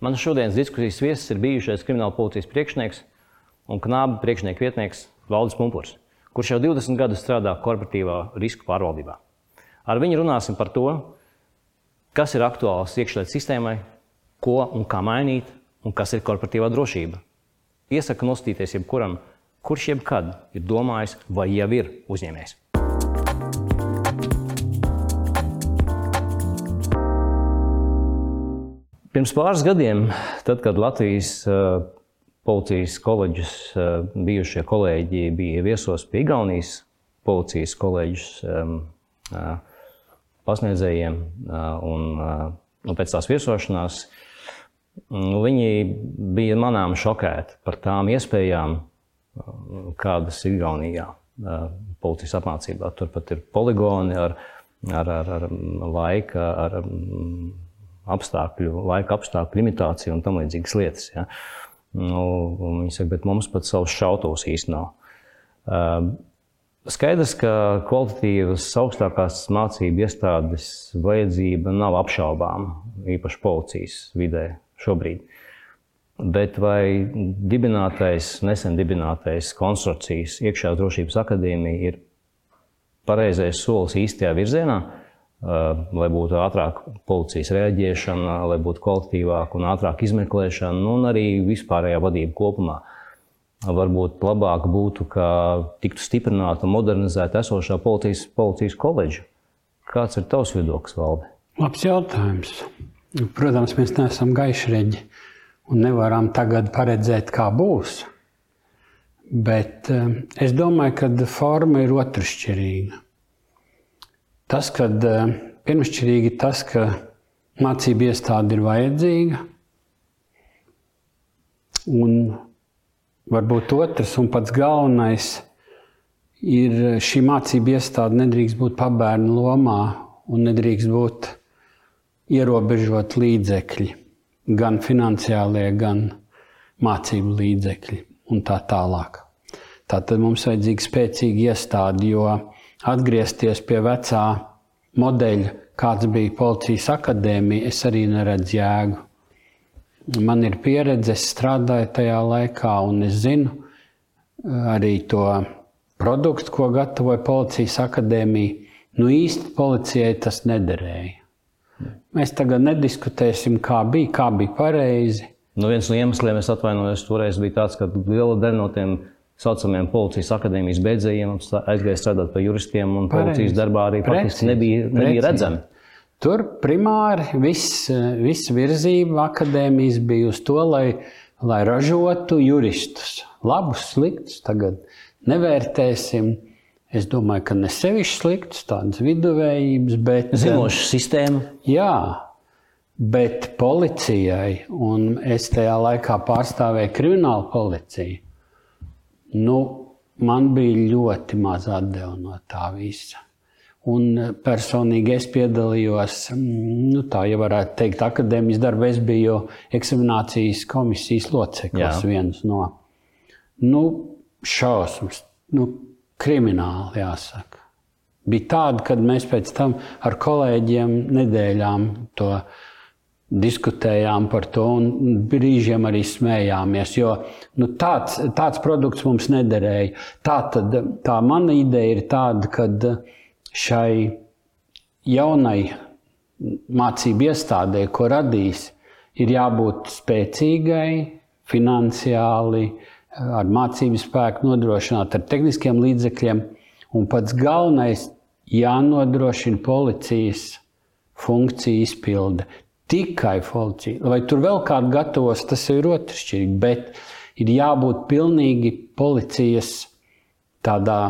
Manas šodienas diskusijas viesis ir bijušais krimināla policijas priekšnieks un knāba priekšnieka vietnieks Valdis Punkurs, kurš jau 20 gadus strādā korporatīvā risku pārvaldībā. Ar viņu runāsim par to, kas ir aktuāls iekšlietu sistēmai, ko un kā mainīt, un kas ir korporatīvā drošība. Iesaku nostīties jebkuram, kurš jebkad ir domājis vai jau ir uzņēmējs. Pirms pāris gadiem, tad, kad Latvijas uh, policijas koledžas uh, bijušie kolēģi bija viesos pie Igaunijas policijas koledžas uh, pasniedzējiem, un, un pēc tās viesošanās nu, viņi bija manām šokēti par tām iespējām, kādas ir Igaunijā policijas apmācībā. Turpat ir poligoni ar, ar, ar, ar laika, ar apstākļu, laika apstākļu limitācija un tam līdzīgas lietas. Ja. Nu, viņi saka, bet mums pat savus šautos īsti nav. Uh, skaidrs, ka kvalitatīvas augstākās mācību iestādes vajadzība nav apšaubām, īpaši policijas vidē šobrīd. Bet vai dibinātais, nesen dibinātais konsorcijas iekšējā drošības akadēmija ir pareizais solis īstajā virzienā? Lai būtu ātrāka policijas reaģēšana, lai būtu kvalitīvāka un ātrāka izmeklēšana, nu, un arī vispārējā vadība kopumā. Varbūt labāk būtu, ka tiktu stiprināta un modernizēta esošā policijas, policijas koledža. Kāds ir tavs viedoklis, Valde? Labs jautājums. Protams, mēs neesam gaišreģi un nevaram tagad paredzēt, kā būs. Bet es domāju, ka forma ir otršķirīga. Tas, kad eh, pirmšķirīgi tas, ka mācību iestāde ir vajadzīga, un varbūt otrs un pats galvenais ir šī mācību iestāde nedrīkst būt pabērnu lomā un nedrīkst būt ierobežot līdzekļi, gan finansiālie, gan mācību līdzekļi un tā tālāk. Tātad mums vajadzīga spēcīga iestāde, jo atgriezties pie vecā modeļa, kāds bija policijas akadēmija, es arī neredzu jēgu. Man ir pieredze, es strādāju tajā laikā, un es zinu eh, arī to produktu, ko gatavoja policijas akadēmija. Nu, īsti policijai tas nederēja. Mēs tagad nediskutēsim, kā bija, kā bija pareizi. Nu, viens no iemesliem, es atvainojos, toreiz bija tāds, ka liela daļa no tiem saucamiem policijas akadēmijas beidzējiem aizgāja strādāt par juristiem, un policijas darbā arī praktiski nebija, nebija redzami. Tur primāri viss, viss virzība akadēmijas bija uz to, lai, lai ražotu juristus. Labus, sliktus tagad nevērtēsim. Es domāju, ka ne sevišķi sliktus, tādas viduvējības, bet. Zinoša sistēma. Jā, bet policijai, un es tajā laikā pārstāvēju kriminālu policiju, Nu, man bija ļoti maz atdeva no tā visa. Un personīgi es piedalījos, mm, nu, tā jau varētu teikt, akadēmijas darbā. Es biju eksaminācijas komisijas loceklis, viens no nu, šausmas, nu, krimināli jāsaka. Bija tāda, kad mēs pēc tam ar kolēģiem nedēļām to izdarījām diskutējām par to un brīžiem arī smējāmies. Jo nu, tāds, tāds produkts mums nederēja. Tā, tad, tā mana ideja ir tāda, ka šai jaunai mācību iestādē, ko radīs, ir jābūt spēcīgai, finansiāli, ar mācību spēku nodrošināt, ar tehniskiem līdzekļiem. Un pats galvenais - jānodrošina policijas funkciju izpilde tikai policija. Vai tur vēl kādu gatavos, tas ir otršķirīgi, bet ir jābūt pilnīgi policijas tādā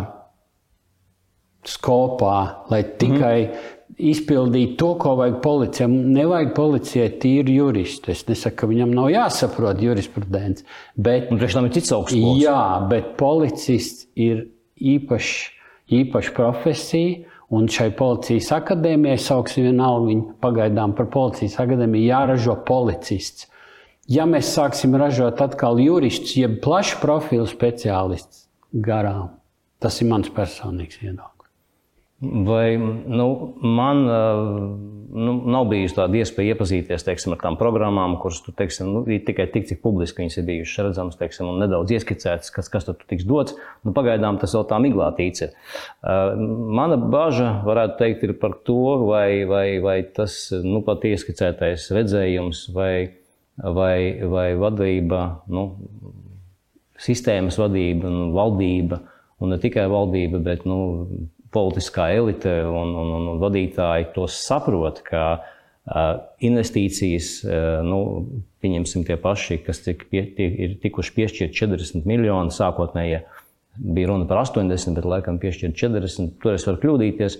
skopā, lai tikai mm. izpildītu to, ko vajag policijai. Nevajag policijai tīri juristu. Es nesaku, ka viņam nav jāsaprot jurisprudence. Bet, Un tam ir cits augsts. Jā, bet policists ir īpašs īpaša profesija. Un šai policijas akadēmijai, sauksim vienalga viņu pagaidām par policijas akadēmiju, jāražo policists. Ja mēs sāksim ražot atkal juristus, jeb plašu profilu speciālistus garām, tas ir mans personīgs viedoklis. Vai nu, man nu, nav bijusi tāda iespēja iepazīties teiksim, ar tām programmām, kuras tu, teiksim, nu, tikai tik, cik publiski viņas ir bijušas redzamas, teiksim, un nedaudz ieskicētas, kas, kas tur tiks dots. Nu, pagaidām tas vēl tā miglātīts ir. Mana baža, varētu teikt, ir par to, vai, vai, vai tas nu, pat ieskicētais redzējums vai, vai, vai vadība, nu, sistēmas vadība un valdība, un ne tikai valdība, bet nu, politiskā elite un, un, un, un vadītāji to saprot, ka investīcijas, nu, pieņemsim tie paši, kas tik, pie, tie, ir tikuši piešķirt 40 miljoni sākotnēji. Bija runa par 80, bet laikam piešķirt 40. Tur es varu kļūdīties,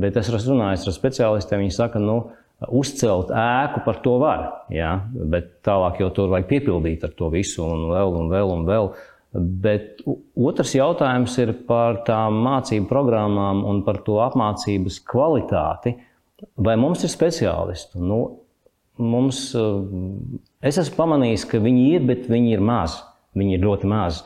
bet es runājis ar speciālistiem. Viņi saka, nu, uzcelt ēku par to var, ja? bet tālāk jau tur vajag piepildīt ar to visu un vēl un vēl un vēl. Uh, Bet otrs jautājums ir par tām mācību programmām un par to apmācības kvalitāti. Vai mums ir speciālisti? Nu, mums, eh, es esmu pamanījis, ka viņi ir, bet viņi ir mazi. Viņi ir ļoti mazi.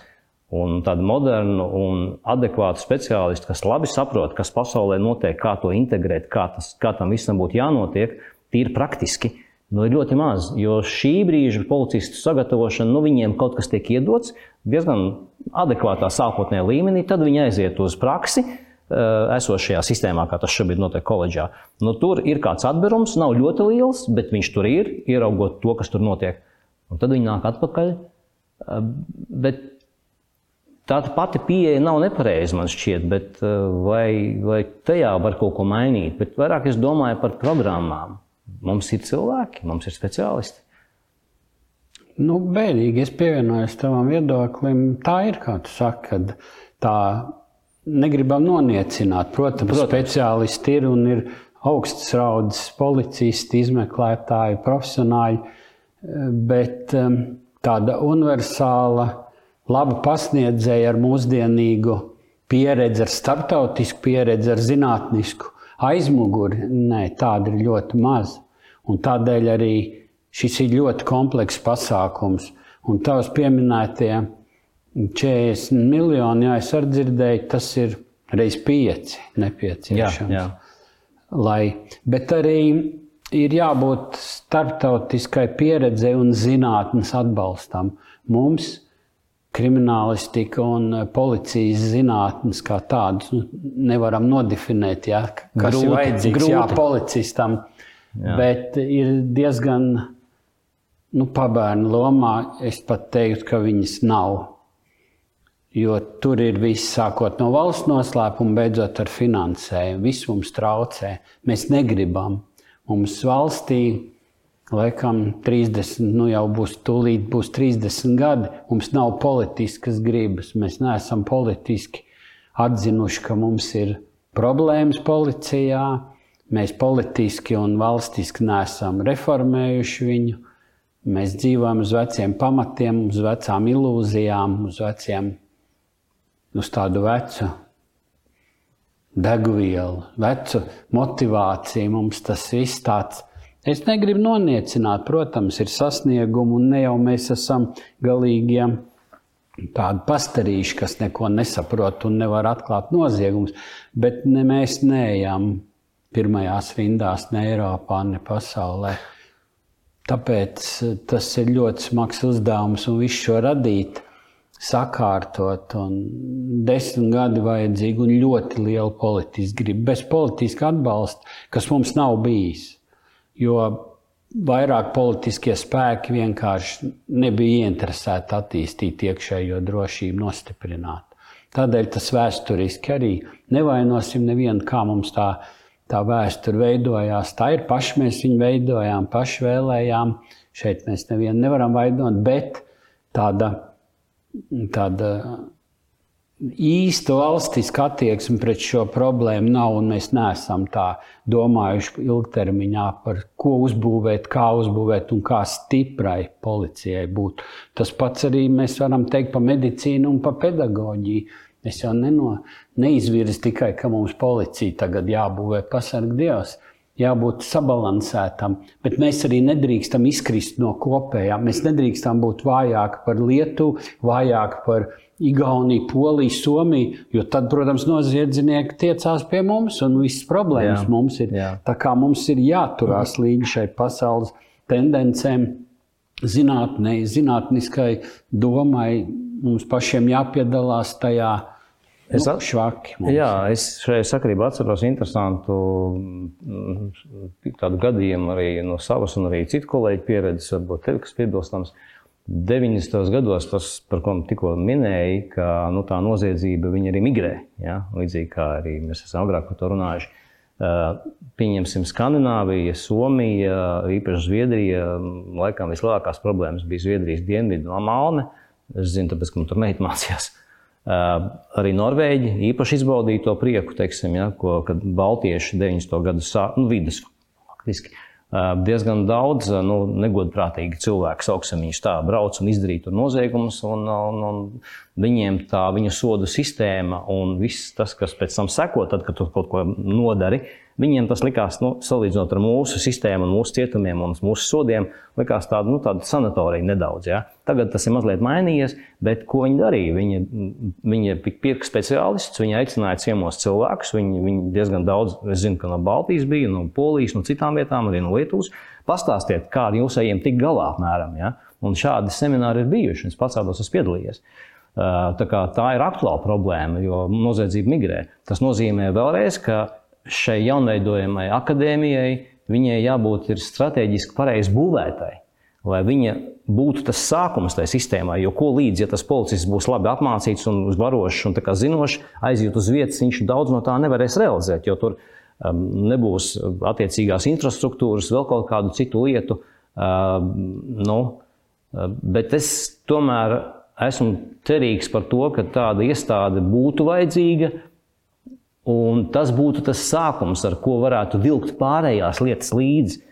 Un tādu modernu un adekvātu speciālistu, kas labi saprot, kas pasaulē notiek, kā to integrēt, kā, tas, kā tam visam būtu jānotiek, tīri praktiski, nu, ir ļoti maz. Jo šī brīža policistu sagatavošana, nu, viņiem kaut kas tiek iedots, diezgan adekvātā sākotnējā līmenī, tad viņi aiziet uz praksi. Eh, esošajā sistēmā, kā tas šobrīd notiek koledžā. Nu, tur ir kāds atbērums, nav ļoti liels, bet viņš tur ir, ieraugot to, kas tur notiek. Un tad viņi nāk atpakaļ. Eh, bet tā pati pieeja nav nepareiza, man šķiet, bet eh, vai, vai tajā var kaut ko mainīt. Bet vairāk es domāju par programmām. Mums ir cilvēki, mums ir speciālisti. Nu, bēdīgi es pievienojos tavam viedoklim. Tā ir, kā tu saki, kad tā negribam noniecināt. Protams, Protams. speciālisti ir un ir augsts raudzes policisti, izmeklētāji, profesionāļi, bet um, tāda universāla, laba pasniedzēja ar mūsdienīgu pieredzi, ar starptautisku pieredzi, ar zinātnisku aizmuguri, nē, tāda ir ļoti maz. Un tādēļ arī Šis ir ļoti komplekss pasākums. Un tavs pieminētie 40 miljoni, jā, es arī dzirdēju, tas ir reiz pieci nepieciešams. Jā, jā. Lai, bet arī ir jābūt starptautiskai pieredzei un zinātnes atbalstam. Mums kriminālistika un policijas zinātnes kā tādas nu, nevaram nodefinēt, ja, kas grūti, ir vajadzīgs grūti. Jā, policistam. Jā. Bet ir diezgan nu, pabērnu lomā es pat teiktu, ka viņas nav. Jo tur ir viss, sākot no valsts noslēpuma, beidzot ar finansējumu. Viss mums traucē. Mēs negribam. Mums valstī, laikam, 30, nu jau būs tūlīt, būs 30 gadi. Mums nav politiskas gribas. Mēs neesam politiski atzinuši, ka mums ir problēmas policijā. Mēs politiski un valstiski neesam reformējuši viņu Mēs dzīvojam uz veciem pamatiem, uz vecām ilūzijām, uz veciem, uz tādu vecu degvielu, vecu motivāciju. Mums tas viss tāds. Es negribu noniecināt, protams, ir sasniegumi, un ne jau mēs esam galīgie tādi pastarīši, kas neko nesaprot un nevar atklāt noziegumus, bet ne mēs neejam pirmajās rindās ne Eiropā, ne pasaulē. Tāpēc eh, tas ir ļoti smags uzdevums un visu šo radīt, sakārtot. Desmit gadi vajadzīgi un ļoti liela politiska griba. Bez politiska atbalsta, kas mums nav bijis. Jo vairāk politiskie spēki vienkārši nebija ieinteresēti attīstīt iekšējo drošību, nostiprināt. Tādēļ tas vēsturiski arī nevainosim nevienu, kā mums tā ir tā vēsture veidojās. Tā ir paši mēs viņu veidojām, paši vēlējām. Šeit mēs nevienu nevaram vainot, bet tāda, tāda īsta valstiska attieksme pret šo problēmu nav. Mēs neesam tā domājuši ilgtermiņā par ko uzbūvēt, kā uzbūvēt un kā stiprai policijai būt. Tas pats arī mēs varam teikt par medicīnu un par pedagoģiju. Es jau neno, neizvirzu tikai, ka mums policija tagad jābūvē pasarg Dievs. jābūt sabalansētam, bet mēs arī nedrīkstam izkrist no kopējā. Mēs nedrīkstam būt vājāki par Lietuvu, vājāki par Igauniju, Poliju, Somiju, jo tad, protams, noziedznieki tiecās pie mums un visas problēmas jā, mums ir. Jā. Tā kā mums ir jāturās līdzi šai pasaules tendencēm, zinātnē, zinātniskai domai, mums pašiem jāpiedalās tajā Es nu, švaki. Mums. Jā, es šajā sakarībā atceros interesantu mm, tādu gadījumu arī no savas un arī citu kolēģu pieredzes, varbūt tev, kas piebilstams. 90. gados, tas, par ko tikko minēji, ka nu, tā noziedzība arī migrē. Ja? Līdzīgi kā arī mēs esam agrāk par to runājuši. Pieņemsim, Skandināvija, Somija, īpaši Zviedrija. Laikam vislielākās problēmas bija Zviedrijas dienvidu no Malne. Es zinu, tāpēc, ka man tur meitene mācījās. Arī Norvēģi īpaši izbaudīja to prieku, teiksim, ja, ko, kad Baltieši 90. gadu sā, nu, vidus faktiski. Diezgan daudz nu, negodprātīgi cilvēki, sauksim viņus tā, brauc un izdarīja noziegumus, un, un, un viņiem tā viņa sodu sistēma un viss tas, kas pēc tam seko, tad, kad tu kaut ko nodari, Viņiem tas likās, nu, salīdzinot ar mūsu sistēmu, mūsu cietumiem un mūsu sodiem, likās tāda, nu, tāda sanatorija nedaudz. Ja? Tagad tas ir mazliet mainījies, bet ko viņi darīja? Viņi, viņi pirka speciālistus, viņi aicināja ciemos cilvēkus. Viņi, viņi diezgan daudz, es zinu, ka no Baltijas bija, no Polijas, no citām vietām, arī no Lietuvas. Pastāstiet, kā ar jūsējiem tik galā apmēram. Ja? Un šādi semināri ir bijuši. Es pats tādos esmu piedalījies. Tā, tā ir aktuāla problēma, jo noziedzība migrē. Tas nozīmē vēlreiz, ka šai jaunveidojamai akadēmijai viņai jābūt strateģiski pareizi būvētai. Lai viņa būtu tas sākums tajā sistēmā, jo ko līdz, ja tas policists būs labi apmācīts un varošs un zinošs, aiziet uz vietas, viņš daudz no tā nevarēs realizēt, jo tur um, nebūs attiecīgās infrastruktūras, vēl kaut kādu citu lietu. Um, nu, uh, bet es tomēr esmu cerīgs par to, ka tāda iestāde būtu vajadzīga, Un tas būtu tas sākums, ar ko varētu vilkt pārējās lietas līdzi.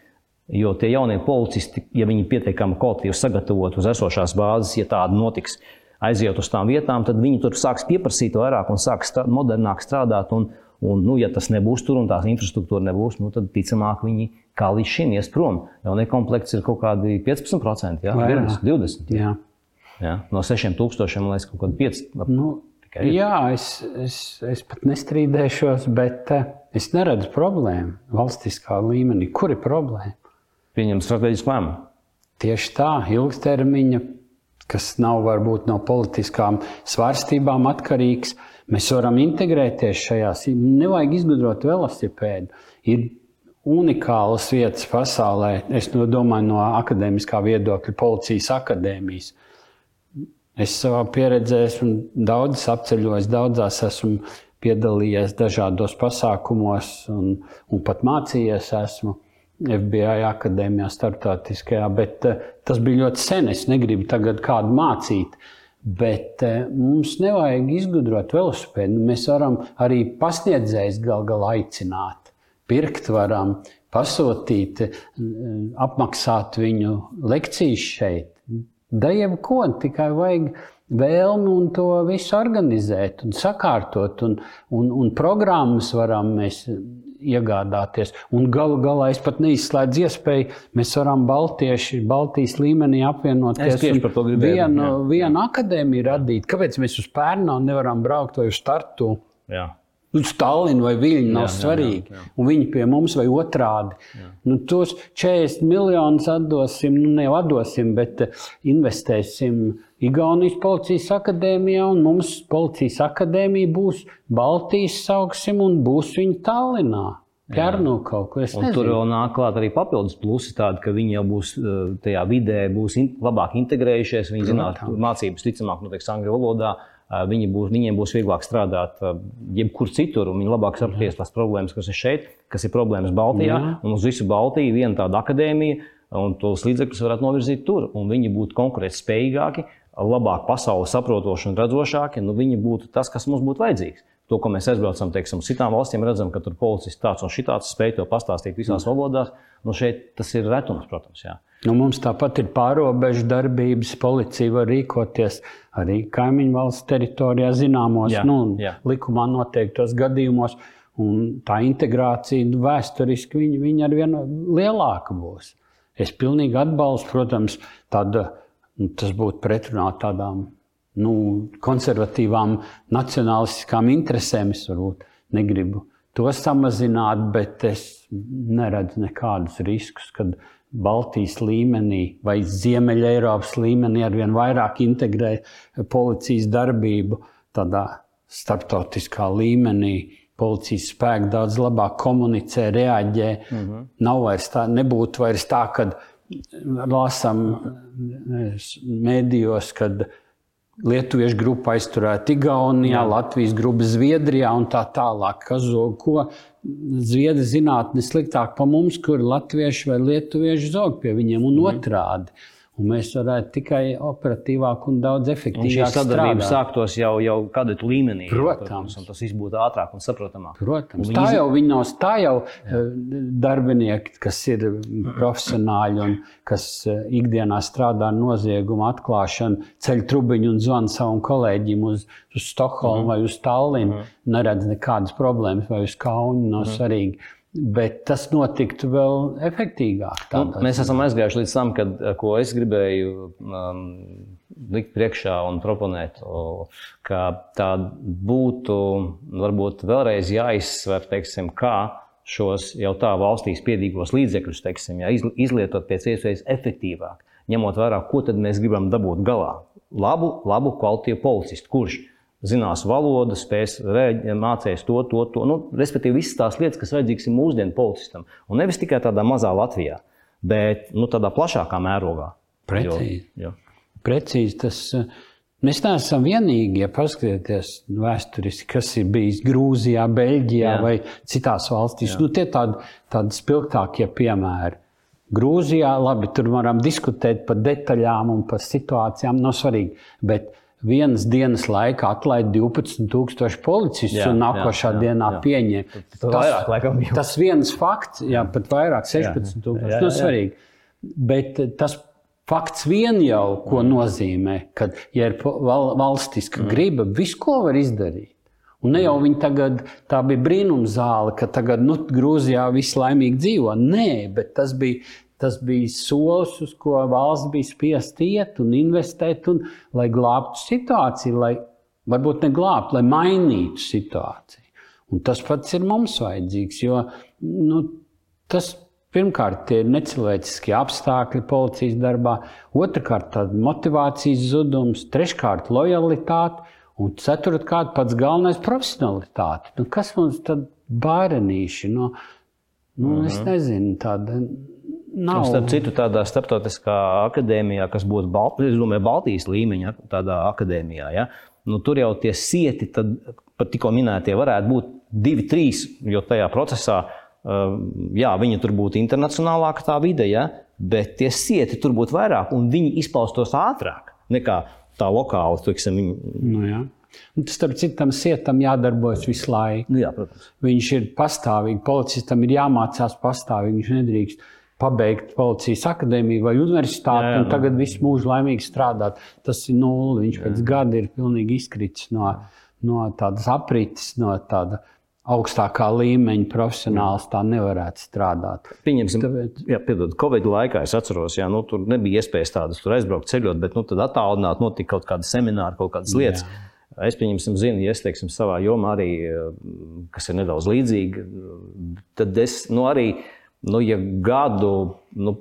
Jo tie jaunie policisti, ja viņi pietiekami kvalitīvi sagatavot uz esošās bāzes, ja tāda notiks, aiziet uz tām vietām, tad viņi tur sāks pieprasīt vairāk un sāks strā, modernāk strādāt. Un, un, nu, ja tas nebūs tur un tās infrastruktūra nebūs, nu, tad ticamāk viņi kā līdz šim ies prom. Jaunie komplekts ir kaut kādi 15%, jā, Vairāk. 20%. Jā. Jā, no 6000 līdz kaut kādiem 5%. Nu. Jā, es, es, es pat nestrīdēšos, bet eh, es neredzu problēmu valstiskā līmenī. Kur ir problēma? Pieņemt strateģisku lēmumu. Tieši tā, ilgtermiņa, kas nav varbūt no politiskām svārstībām atkarīgs. Mēs varam integrēties šajās. Nevajag izgudrot velosipēdu. Ir unikālas vietas pasaulē. Es domāju, no akadēmiskā viedokļa, policijas akadēmijas. Es savā pieredzē esmu daudzas apceļojis, daudzās esmu piedalījies dažādos pasākumos un, un pat mācījies esmu. FBI akadēmijā, starptautiskajā, bet uh, tas bija ļoti sen. Es negribu tagad kādu mācīt, bet uh, mums nevajag izgudrot velosipēdu. Mēs varam arī pasniedzējus gal galā aicināt, pirkt varam, pasūtīt, uh, apmaksāt viņu lekcijas šeit. Da jebko, tikai vajag vēlmi un to visu organizēt un sakārtot. Un, un, un programmas varam mēs iegādāties. Un galu galā es pat neizslēdzu iespēju, mēs varam Baltieši, Baltijas līmenī apvienoties. Es tieši par to gribēju. Vienu, vienu akadēmiju radīt. Kāpēc mēs uz Pērnau nevaram braukt vai uz Tartu? Jā. Uz Stallinu vai Viļņu nav jā, svarīgi. Jā, jā, jā. Un viņi pie mums vai otrādi. Jā. Nu, tos 40 miljonus atdosim, nu ne jau atdosim, bet eh, investēsim Igaunijas policijas akadēmijā, un mums policijas akadēmija būs Baltijas sauksim, un būs viņa Tallinā. Pērnu kaut ko tādu. Tur vēl nāk klāt arī papildus plusi, tādi, ka viņi jau būs eh, tajā vidē, būs in, labāk integrējušies. Viņi zinās, mācības ticamāk notiks angļu valodā Viņi būs, viņiem būs vieglāk strādāt jebkur citur, un viņi labāk sapratīs tās problēmas, kas ir šeit, kas ir problēmas Baltijā. Jā. Un uz visu Baltiju viena tāda akadēmija, un tos līdzekļus varētu novirzīt tur, un viņi būtu konkurētspējīgāki, labāk pasauli saprotoši un redzošāki. Nu, viņi būtu tas, kas mums būtu vajadzīgs. To, ko mēs aizbraucam teiksim, uz citām valstīm, redzam, ka tur policists tāds un šitāds spēj to pastāstīt visās valodās. Nu, šeit tas ir retums, protams. Jā. Nu, mums tāpat ir pārobežu darbības, policija var rīkoties arī kaimiņu valsts teritorijā, zināmos, jā, nu, jā. likumā noteiktos gadījumos. Un tā integrācija nu, vēsturiski viņa, viņa ar vien lielāka būs. Es pilnīgi atbalstu, protams, tāda, nu, tas būtu pretrunā tādām nu, konservatīvām, nacionālistiskām interesēm. Es varbūt negribu to samazināt, bet es neredzu nekādus riskus, kad Baltijas līmenī vai Ziemeļa Eiropas līmenī ar vien vairāk integrē policijas darbību tādā starptautiskā līmenī policijas spēki daudz labāk komunicē, reaģē. Mm -hmm. Nav vairs tā, nebūtu vairs tā, kad lasām mēdījos, kad Lietuviešu grupa aizturēta Igaunijā, Jā. Latvijas grupa Zviedrijā un tā tālāk. Kazog, ko Zviedri zinātnē sliktāk par mums, kur latvieši vai lietuvieši zog pie viņiem un mm. Un mēs varētu tikai operatīvāk un daudz efektīvāk šī sadarbība sāktos jau, jau kādā līmenī. Protams, un tas viss būtu ātrāk un saprotamāk. Protams, un tā jau viņi nav, tā jau Jā. Eh, darbinieki, kas ir profesionāļi un kas eh, ikdienā strādā ar noziegumu atklāšanu, ceļ trubiņu un zvana savam kolēģim uz, uz Stokholmu mm vai uz Tallinu, mm neredz nekādas problēmas vai uz Kaunu, nav mm -hmm. svarīgi Bet tas notiktu vēl efektīvāk. Nu, mēs esam aizgājuši līdz tam, kad, ko es gribēju um, likt priekšā un proponēt, o, ka tā būtu varbūt vēlreiz jāizsver, teiksim, kā šos jau tā valstīs piedīgos līdzekļus teiksim, jā, izlietot pēc iespējas efektīvāk, ņemot vērā, ko mēs gribam dabūt galā. Labu, labu kvalitāti policistu, kurš zinās valodu, spēs mācīt to, to, to. Nu, respektīvi, visas tās lietas, kas vajadzīgas ir mūsdienu policistam. Un nevis tikai tādā mazā Latvijā, bet nu, tādā plašākā mērogā. Precīzi. Jo, jo. Precīzi tas, mēs neesam vienīgie. Paskatieties vēsturiski, kas ir bijis Grūzijā, Beļģijā Jā. vai citās valstīs. Jā. Nu, tie tādi, tādi spilgtākie piemēri. Grūzijā, labi, tur varam diskutēt par detaļām un par situācijām, nav svarīgi. Bet vienas dienas laikā atlaid 12,000 policistu jā, un nākošā jā, jā, dienā jā. pieņēma. Tas, vairāk, laikam, jau. tas viens fakts, jā, pat vairāk, 16,000. Tas nav svarīgi. Bet eh, tas fakts vien jau ko mm. nozīmē, ka, ja ir valstiska mm. griba, visu ko var izdarīt. Un ne jau viņi tagad, tā bija brīnumzāle, ka tagad nu, Grūzijā viss laimīgi dzīvo. Nē, bet tas bija Tas bija solis, uz ko valsts bija spiest iet un investēt, un, lai glābtu situāciju, lai varbūt ne glābtu, lai mainītu situāciju. Un tas pats ir mums vajadzīgs, jo nu, tas pirmkārt ir necilvēciskie apstākļi policijas darbā, otrkārt motivācijas zudums, treškārt lojalitāte. Un ceturtkārt, pats galvenais - profesionalitāte. Nu, kas mums tad bērnīši? Nu, nu, mm -hmm. Es mhm. nezinu, tāda Nav. Un, starp citu, tādā starptautiskā akadēmijā, kas būtu Balt, domāju, Baltijas līmeņa, tādā akadēmijā, ja, nu, tur jau tie sieti, tad, pat tikko minētie, varētu būt divi, trīs, jo tajā procesā, uh, jā, viņi tur būtu internacionālāka tā vide, ja, bet tie sieti tur būtu vairāk un viņi izpaustos ātrāk nekā tā lokāli. Tuksim, viņi... nu, jā. Un tas, starp citu, tam sietam jādarbojas visu laiku. Nu, jā, protams. viņš ir pastāvīgi, policistam ir jāmācās pastāvīgi, viņš nedrīkst pabeigt policijas akadēmiju vai universitāti, jā, jā, un tagad visu mūžu laimīgi strādāt. Tas ir nulle. Viņš jā. pēc gada ir pilnīgi izkritis no, no tādas aprites, no tāda augstākā līmeņa profesionāls tā nevarētu strādāt. Pieņemsim, Tāpēc... jā, piedod, Covid laikā es atceros, jā, nu, tur nebija iespējas tādas tur aizbraukt ceļot, bet nu, tad attālināt notika kaut kāda semināra, kaut kādas lietas. Jā. Es pieņemsim, zinu, ja es teiksim, savā jomā arī, kas ir nedaudz līdzīga, tad es nu, arī nu, ja gadu, nu,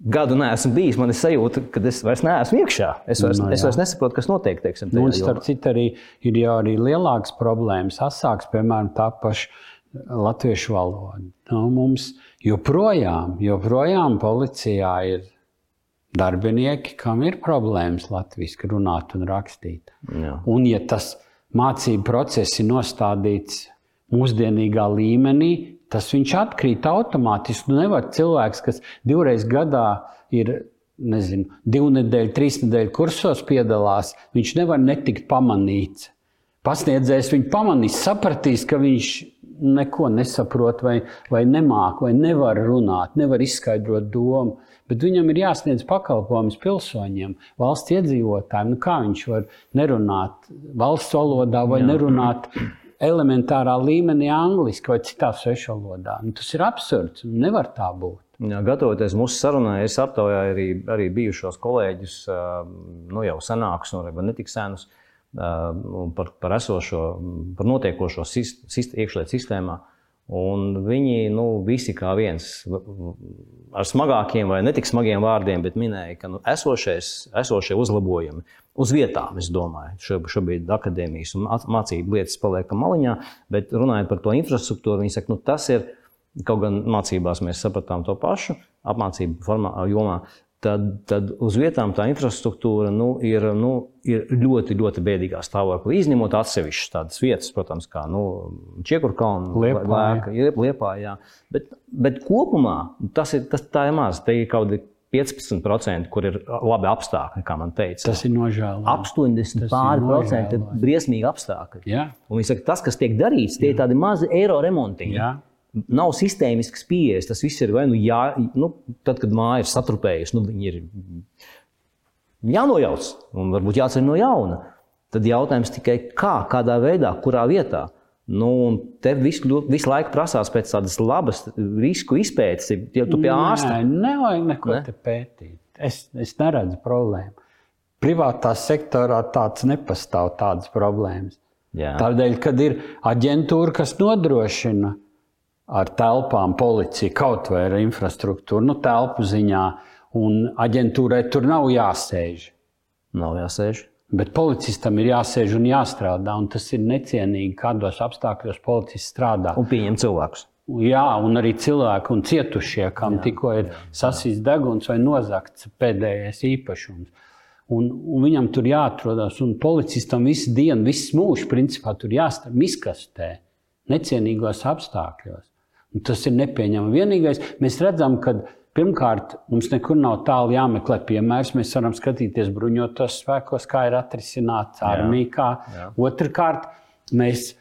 gadu neesmu bijis, man ir sajūta, ka es vairs neesmu iekšā. Es vairs, no, nu, es vairs nesaprotu, kas notiek. Teiksim, nu, starp citu, arī ir jau arī lielākas problēmas, asāks, piemēram, tā paša latviešu valoda. Nu, mums joprojām, joprojām policijā ir darbinieki, kam ir problēmas latviešu runāt un rakstīt. Jā. Un, ja tas mācību process ir nostādīts mūsdienīgā līmenī, tas viņš atkrīt automātiski. Nu, nevar cilvēks, kas divreiz gadā ir nezinu, divu nedēļu, trīs nedēļu kursos piedalās, viņš nevar netikt pamanīts. Pasniedzējs viņu pamanīs, sapratīs, ka viņš neko nesaprot, vai, vai nemāk, vai nevar runāt, nevar izskaidrot domu. Bet viņam ir jāsniedz pakalpojums pilsoņiem, valsts iedzīvotājiem. Nu, kā viņš var nerunāt valsts valodā vai Jā. nerunāt elementārā līmenī angliski vai citā svešvalodā. Nu, tas ir absurds. Nevar tā būt. Jā, gatavoties mūsu sarunai, es aptaujāju arī, arī bijušos kolēģus, nu, jau senākus, nu, vai ne tik senus, par, par esošo, par notiekošo iekšlietu sistēmā. Un viņi nu, visi kā viens ar smagākiem vai netik smagiem vārdiem, bet minēja, ka nu, esošais, esošie uzlabojumi uz vietām, es domāju, šobrīd akadēmijas un mācību lietas paliek maliņā, bet runājot par to infrastruktūru, viņi saka, nu, tas ir Kaut gan mācībās mēs sapratām to pašu, apmācību formā, jomā, tad, tad uz vietām tā infrastruktūra nu, ir, nu, ir ļoti, ļoti bēdīgā stāvoklī. Izņemot atsevišķas tādas vietas, protams, kā nu, Čiekurkalna, Liepāja. Liepāja bet, bet kopumā tas ir, tas, tā ir maz. Te ir kaut kādi 15%, kur ir labi apstākļi, kā man teica. Tas ir nožēlojami. 80 pāri procenti ir briesmīgi apstākļi. Jā. Un viņi saka, tas, kas tiek darīts, tie ir tādi mazi eiro remontiņi. Jā. Nav sistēmisks pieejas. Tas viss ir vai nu jā, nu, tad, kad māja ir satrupējusi, nu, viņi ir jānojauc un varbūt jāceļ no jauna. Tad jautājums tikai kā, kādā veidā, kurā vietā. Nu, te visu, visu laiku prasās pēc tādas labas risku izpētes, ja tu pie ārsta. Nevajag neko ne? pētīt. Es, es neredzu problēmu. Privātā sektorā tāds nepastāv tādas problēmas. Jā. Tādēļ, kad ir aģentūra, kas nodrošina ar telpām, policija, kaut vai ar infrastruktūru, nu, telpu ziņā, un aģentūrai tur nav jāsēž. Nav jāsēž. Bet policistam ir jāsēž un jāstrādā, un tas ir necienīgi, kādos apstākļos policists strādā. Un pieņem cilvēkus. Jā, un arī cilvēki un cietušie, kam jā, tikko ir sasīts deguns vai nozagts pēdējais īpašums. Un, un viņam tur jāatrodas, un policistam visu dienu, visu mūžu, principā, tur jāstrādā miskastē, necienīgos apstākļos. Un tas ir nepieņemami. Vienīgais, mēs redzam, ka pirmkārt mums nekur nav tālu jāmeklē piemērs. Mēs varam skatīties bruņotos spēkos, kā ir atrisināts armija. Otrakārt, mēs,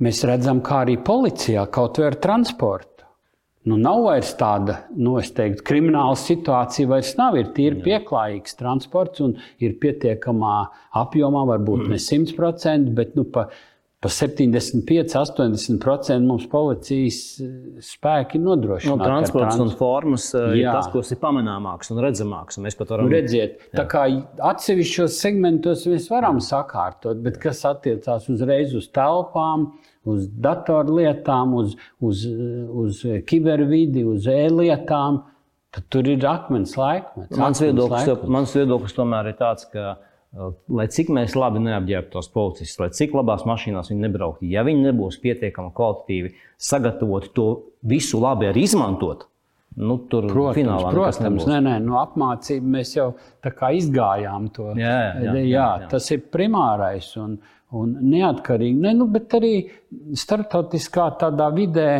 mēs redzam, kā arī policijā kaut vai ar transportu. Nu, nav vairs tāda, nu, teiktu, krimināla situācija, vairs nav. Ir tīri pieklājīgs transports un ir pietiekamā apjomā, varbūt ne 100%, bet nu, pa Pa 75, 80% mums policijas eh, spēki nodrošina. No, transports trans... un formas eh, Jā. ir tas, kas ir pamanāmāks un redzamāks. Un mēs pat varam nu, redzēt, tā kā atsevišķos segmentos mēs varam sakārtot, bet kas attiecās uzreiz uz telpām, uz datorlietām, uz, uz, uz kibervidi, uz e-lietām, tad tur ir akmens laikmets. Mans viedoklis, mans viedoklis tomēr ir tāds, ka lai cik mēs labi neapģērbtos policistus, lai cik labās mašīnās viņi nebrauktu, ja viņi nebūs pietiekami kvalitatīvi sagatavoti to visu labi arī izmantot, nu, tur protams, finālā protams, nē, nē, no apmācību mēs jau izgājām to. Jā, jā, jā, jā, jā. tas ir primārais un, un neatkarīgi. Ne, nu, bet arī starptautiskā tādā vidē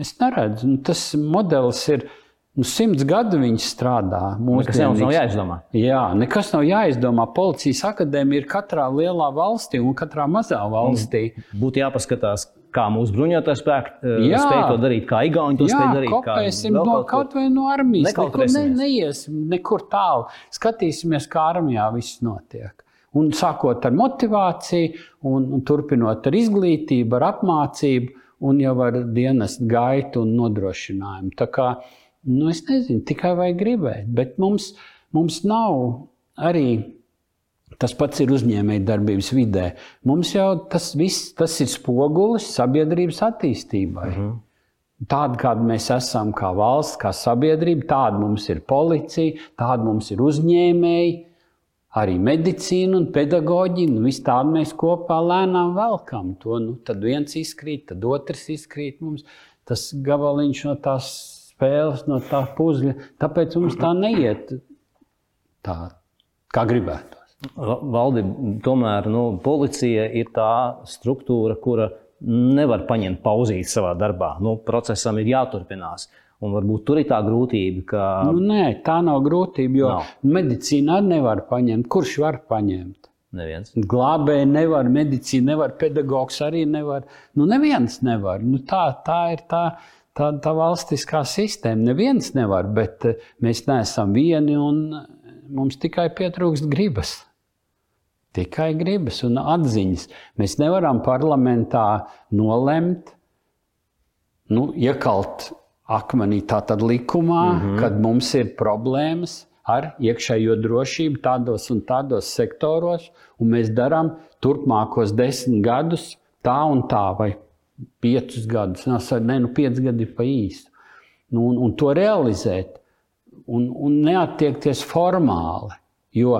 es neredzu, nu, tas modelis ir Nu, simts gadu viņš strādā. Nekas jauns nav jāizdomā. Jā, nekas nav jāizdomā. Policijas akadēmija ir katrā lielā valstī un katrā mazā valstī. Būtu jāpaskatās, kā mūsu bruņotie spēki uh, spēj to darīt, kā Igauni to jā, spēj darīt. Kopēsim no kaut, kaut vai no armijas. Nekur ne, neiesim nekur tālu. Skatīsimies, kā armijā viss notiek. Un sākot ar motivāciju, un, un turpinot ar izglītību, ar apmācību, un jau ar dienas gaitu un nodrošinājumu. Nu, es nezinu, tikai vajag gribēt, bet mums, mums nav arī tas pats ir uzņēmējdarbības vidē. Mums jau tas viss tas ir spogulis sabiedrības attīstībai. Mhm. -huh. Tāda, kāda mēs esam, kā valsts, kā sabiedrība, tāda mums ir policija, tāda mums ir uzņēmēji, arī medicīna un pedagoģija. Nu, Viss tādu mēs kopā lēnām velkam. To, nu, tad viens izkrīt, tad otrs izkrīt. Mums tas gabaliņš no tās spēles, no tā puzļa. Tāpēc mums tā neiet tā, kā gribētu. Valdi, tomēr nu, policija ir tā struktūra, kura nevar paņemt pauzīt savā darbā. Nu, procesam ir jāturpinās. Un varbūt tur ir tā grūtība, ka. Nu, nē, tā nav grūtība, jo nav. medicīna arī nevar paņemt. Kurš var paņemt? Neviens. Glābēji nevar, medicīna nevar, pedagogs arī nevar. Nu, neviens nevar. Nu, tā, tā ir tā tā, tā valstiskā sistēma. Neviens nevar, bet eh, mēs neesam vieni un mums tikai pietrūkst gribas. Tikai gribas un atziņas. Mēs nevaram parlamentā nolemt, nu, iekalt akmenī tātad likumā, mm -hmm. kad mums ir problēmas ar iekšējo drošību tādos un tādos sektoros, un mēs darām turpmākos desmit gadus tā un tā, vai piecus gadus. Nē, nu, pieci gadi ir pa īsu. Nu, un, un to realizēt, un, un neattiekties formāli. Jo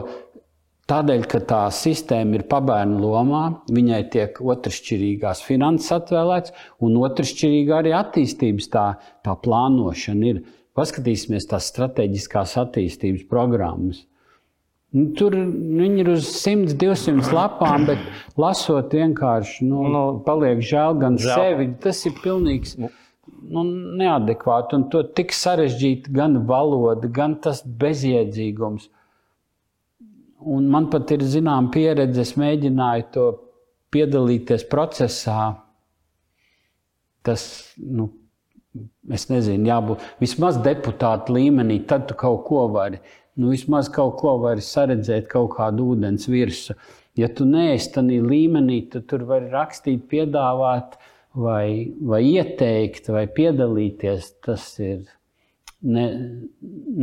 Tādēļ, ka tā sistēma ir pabērnu lomā, viņai tiek otršķirīgās finanses atvēlēts, un otršķirīga arī attīstības tā, tā plānošana ir. Paskatīsimies tās strateģiskās attīstības programmas. Nu, tur viņi ir uz 100, 200 lapām, bet lasot vienkārši, nu, nu, paliek žēl gan žēl. sevi. Tas ir pilnīgs nu, neadekvāti un to tik sarežģīti gan valoda, gan tas bezjēdzīgums. Un man pat ir zināma pieredze, es mēģināju to piedalīties procesā. Tas, nu, es nezinu, jābūt vismaz deputāta līmenī, tad tu kaut ko vari. Nu, vismaz kaut ko vari saredzēt, kaut kādu ūdens virsmu. Ja tu neesi tādā līmenī, tad tur var rakstīt, piedāvāt, vai, vai ieteikt, vai piedalīties. Tas ir ne,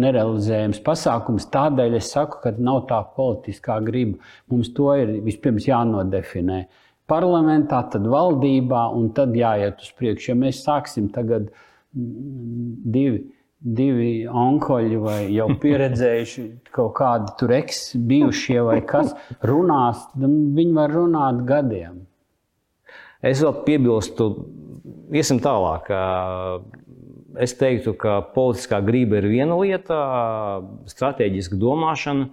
nerealizējams pasākums. Tādēļ es saku, ka nav tā politiskā griba. Mums to ir vispirms jānodefinē. Parlamentā, tad valdībā, un tad jāiet uz priekšu. Ja mēs sāksim tagad divi, divi onkoļi vai jau pieredzējuši kaut kādi tur eks bijušie vai kas runās, viņi var runāt gadiem. Es vēl piebilstu, iesim tālāk es teiktu, ka politiskā grība ir viena lieta, strateģiska domāšana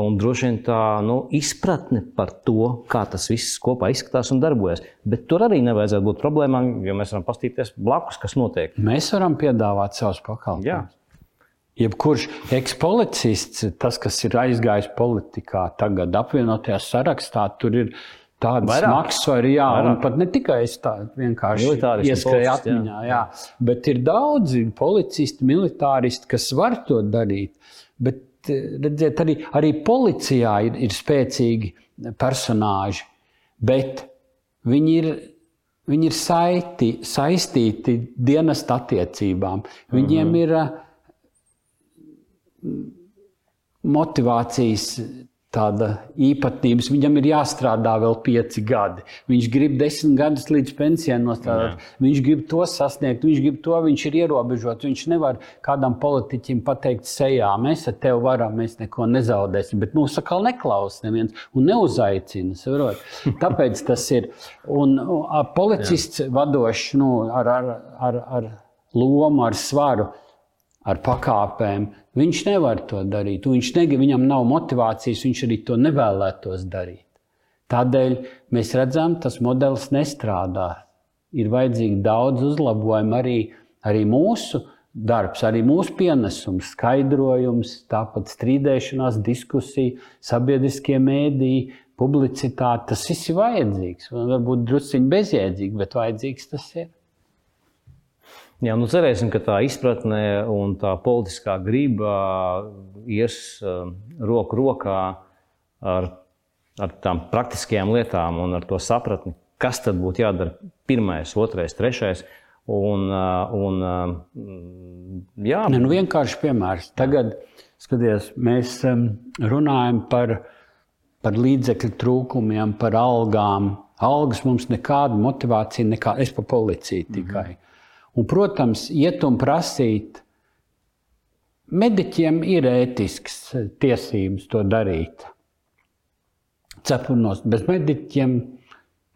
un droši vien tā nu, izpratne par to, kā tas viss kopā izskatās un darbojas. Bet tur arī nevajadzētu būt problēmām, jo mēs varam paskatīties blakus, kas notiek. Mēs varam piedāvāt savus pakalpojumus. Jebkurš ekspolicists, tas, kas ir aizgājis politikā, tagad apvienotajā sarakstā, tur ir Tādas vairāk. maksas jā, vairāk. un pat ne tikai es tādu vienkārši ieskrēju atmiņā, jā. jā. Bet ir daudzi policisti, militāristi, kas var to darīt. Bet, redziet, arī, arī policijā ir, ir spēcīgi personāži, bet viņi ir, viņi ir saiti, saistīti dienesta attiecībām. Viņiem mm -hmm. ir eh, motivācijas tāda īpatnības. Viņam ir jāstrādā vēl pieci gadi. Viņš grib desmit gadus līdz pensijai nostrādāt. Jā. Viņš grib to sasniegt, viņš grib to, viņš ir ierobežots. Viņš nevar kādam politiķim pateikt, sejā, mēs ar tevi varam, mēs neko nezaudēsim. Bet mūsu atkal neklausās neviens un neuzaicina. Saprot? Tāpēc tas ir. Un, policists Jā. vadošs nu, ar, ar, ar, ar lomu, ar svaru ar pakāpēm. Viņš nevar to darīt. Viņš negrib, viņam nav motivācijas, viņš arī to nevēlētos darīt. Tādēļ mēs redzam, tas modelis nestrādā. Ir vajadzīgi daudz uzlabojumu arī, arī mūsu darbs, arī mūsu pienesums, skaidrojums, tāpat strīdēšanās, diskusija, sabiedriskie mēdīji, publicitāte. Tas viss ir vajadzīgs. Varbūt drusciņi bezjēdzīgi, bet vajadzīgs tas ir. Jā, nu cerēsim, ka tā izpratne un tā politiskā griba ies uh, roku rokā ar, ar tām praktiskajām lietām un ar to sapratni, kas tad būtu jādara pirmais, otrais, trešais. Un, uh, un, uh, jā, ne, nu vienkārši piemērs. Tagad, skaties, mēs um, runājam par, par līdzekļu trūkumiem, par algām. Algas mums nekāda motivācija, nekāda. Es pa policiju tikai. Mm -hmm. Un, protams, iet un prasīt, mediķiem ir ētisks tiesības to darīt. Cepurnos bez mediķiem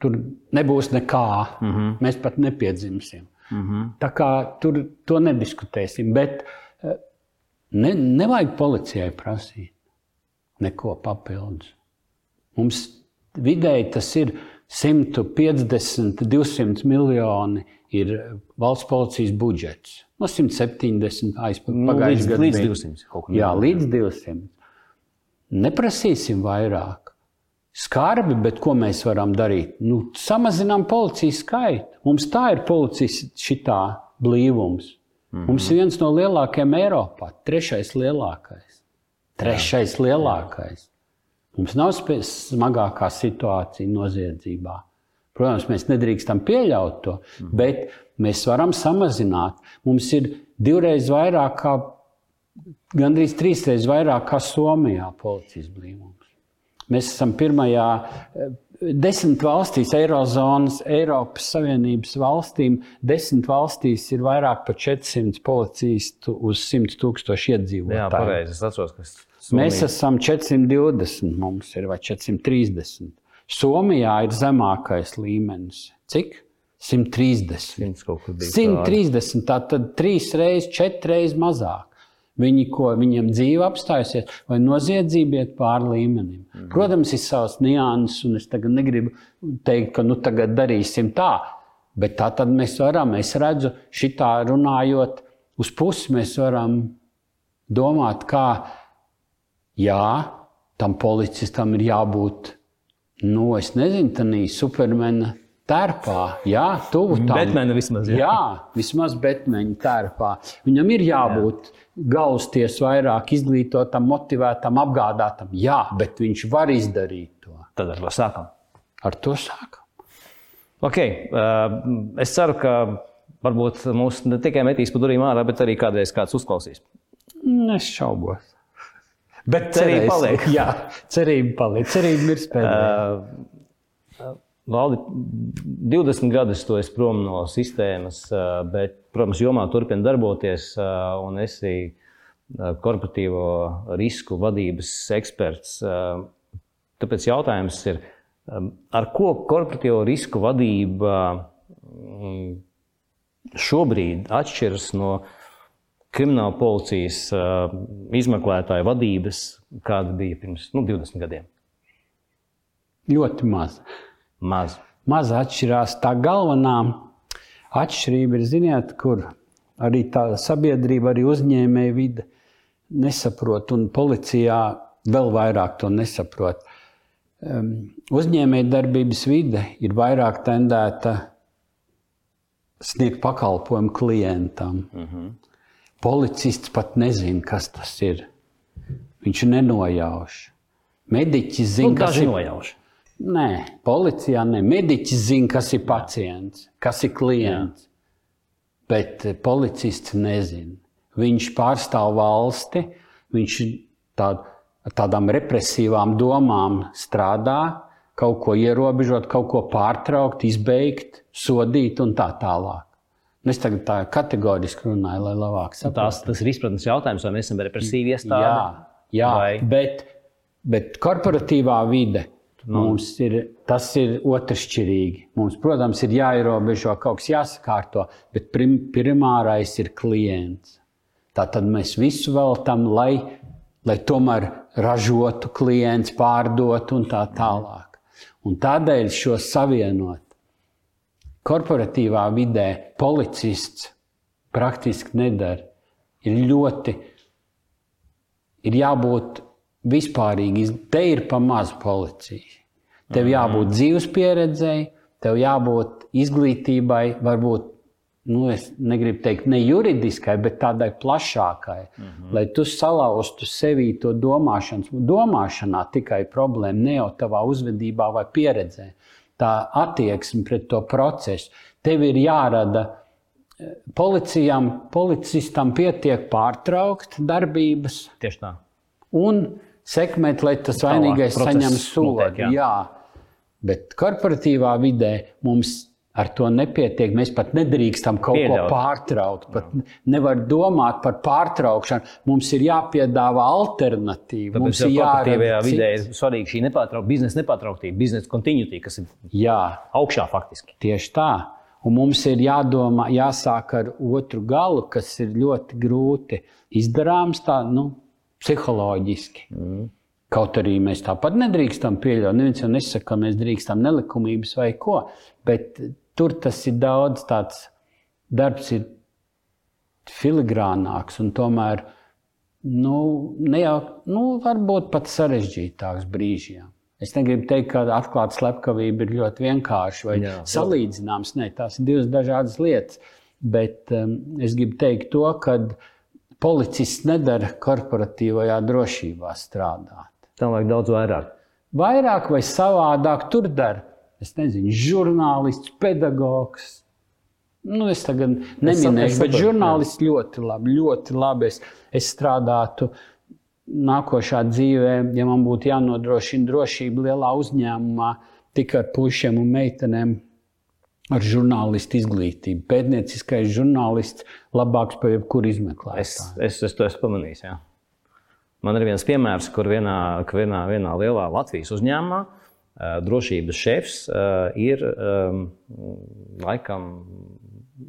tur nebūs nekā. Mm -hmm. Mēs pat nepiedzimsim. Mm -hmm. Tā kā tur to nediskutēsim. Bet eh, ne, nevajag policijai prasīt neko papildus. Mums vidēji tas ir 150, 200 miljoni ir valsts policijas budžets. No 170 aizpagājušajā gadā līdz 200. Jā, līdz 200. Neprasīsim vairāk. Skarbi, bet ko mēs varam darīt? Nu, samazinām policijas skaitu. Mums tā ir policijas šitā blīvums. Mm -hmm. Mums ir viens no lielākajiem Eiropā, trešais lielākais. Trešais Jā. lielākais. Mums nav smagākā situācija noziedzībā. Protams, mēs nedrīkstam pieļaut to, bet mēs varam samazināt. Mums ir divreiz vairāk, kā, gandrīz trīsreiz vairāk kā Somijā policijas blīvums. Mēs esam pirmajā eh, desmit valstīs, Eirozonas, Eiropas Savienības valstīm. Desmit valstīs ir vairāk par 400 policistu uz 100 tūkstošu Jā, iedzīvotāju. pareizi. Es atceros, ka Mēs esam 420, mums ir vai 430. Somijā ir zemākais līmenis. Cik? 130. simts kaut kur bija. 130, tā tad trīs reizes, četras reizes mazāk. Viņi, ko viņiem dzīve apstājusies, vai noziedzība iet pāri līmenim. Mm -hmm. Protams, ir savs nianses, un es tagad negribu teikt, ka nu tagad darīsim tā. Bet tā tad mēs varam, es redzu, šitā runājot uz pusi, mēs varam domāt, kā jā, tam policistam ir jābūt, nu, es nezinu, tādā supermena tērpā, jā, tuvu tam. Batmana vismaz, jā. jā, vismaz Batmana tērpā. Viņam ir jābūt gausties vairāk izglītotam, motivētam, apgādātam. Jā, bet viņš var izdarīt to. Tad ar to sākam. Ar to sākam. Okay, es ceru, ka varbūt mūs ne tikai metīs pa durvīm ārā, bet arī kādreiz kāds uzklausīs. Es šaubos. Bet Cerība cerēsim. paliek. Jā, cerība paliek. Cerība ir spēcīga. Valdi, 20 gadus tu esi prom no sistēmas, uh, bet, protams, jomā turpina darboties uh, un esi uh, korporatīvo risku vadības eksperts. Uh, Tāpēc jautājums ir, um, ar ko korporatīvo risku vadība mm, šobrīd atšķiras no krimināla policijas uh, izmeklētāja vadības, kāda bija pirms nu, 20 gadiem? Ļoti maz. Maz. Maz atšķirās. Tā galvenā atšķirība ir, ziniet, kur arī tā sabiedrība, arī uzņēmēja vide nesaprot, un policijā vēl vairāk to nesaprot. Um, uzņēmēja darbības vide ir vairāk tendēta sniegt pakalpojumu klientam. Uh -huh. Policists pat nezina, kas tas ir. Viņš nenojauš. Mediķis zina, Nu, kas ir nojauši. Nē, policijā ne. Mediķis zina, kas ir pacients, kas ir klients. Jā. Bet eh, policists nezina. Viņš pārstāv valsti, viņš tā, tādām represīvām domām strādā, kaut ko ierobežot, kaut ko pārtraukt, izbeigt, sodīt un tā tālāk. Nu, Es tagad tā kategoriski runāju, lai labāk saprastu. Tās, tas ir izpratnes jautājums, vai mēs esam represīvi Jā, iestādi. jā Vai- bet, bet korporatīvā vide mums ir, tas ir otršķirīgi. Mums, protams, ir jāierobežo kaut kas jāsakārto, bet prim, primārais ir klients. Tātad mēs visu veltam, lai, lai tomēr ražotu klients, pārdotu un tā tālāk. Un tādēļ šo savienot korporatīvā vidē policists praktiski nedara. Ir ļoti, ir jābūt vispārīgi, te ir pa maz policija. Tev jābūt dzīves pieredzēji, tev jābūt izglītībai, varbūt, nu, es negribu teikt, ne juridiskai, bet tādai plašākai, mm -hmm. lai tu salauztu sevī to domāšanas, domāšanā tikai problēmu, ne jau tavā uzvedībā vai pieredzē. Tā attieksme pret to procesu. Tev ir jārada policijām, policistam pietiek pārtraukt darbības Tieši tā. un sekmēt, lai tas vainīgais saņem sodu. jā. Jā. Bet korporatīvā vidē mums ar to nepietiek. Mēs pat nedrīkstam kaut Pieļaut. ko pārtraukt. Pat nevar domāt par pārtraukšanu. Mums ir jāpiedāvā alternatīva. Tāpēc Mums ir jārada vidē ir cits. svarīga šī nepārtraukta biznesa nepārtrauktība, biznesa continuity, kas ir Jā, augšā faktiski. tieši tā. Un mums ir jādomā, jāsāk ar otru galu, kas ir ļoti grūti izdarāms, tā nu, psiholoģiski. Mm. Kaut arī mēs tāpat nedrīkstam pieļaut. Neviens jau nesaka, ka mēs drīkstam nelikumības vai ko. Bet tur tas ir daudz tāds darbs, ir filigrānāks un tomēr nu, ne jau, nu, varbūt pat sarežģītāks brīžiem. Es negribu teikt, ka atklāta slepkavība ir ļoti vienkārša vai Jā. salīdzināms. Nē, tās ir divas dažādas lietas. Bet um, es gribu teikt to, ka policists nedara korporatīvajā drošībā strādāt. Tam vajag daudz vairāk. vairāk vai savādāk tur dara. Es nezinu, žurnālists, pedagogs. Nu, es tagad neminēšu, bet žurnālists ļoti labi, ļoti labi. Es, es strādātu nākošā dzīvē, ja man būtu jānodrošina drošība lielā uzņēmumā, tikai ar puišiem un meitenēm ar žurnālistu izglītību. Pētnieciskais žurnālists labāks par jebkuru izmeklētāju. Es, es, es to esmu pamanījis. Jā. Man ir viens piemērs, kur vienā, vienā, vienā lielā Latvijas uzņēmumā drošības šefs ir laikam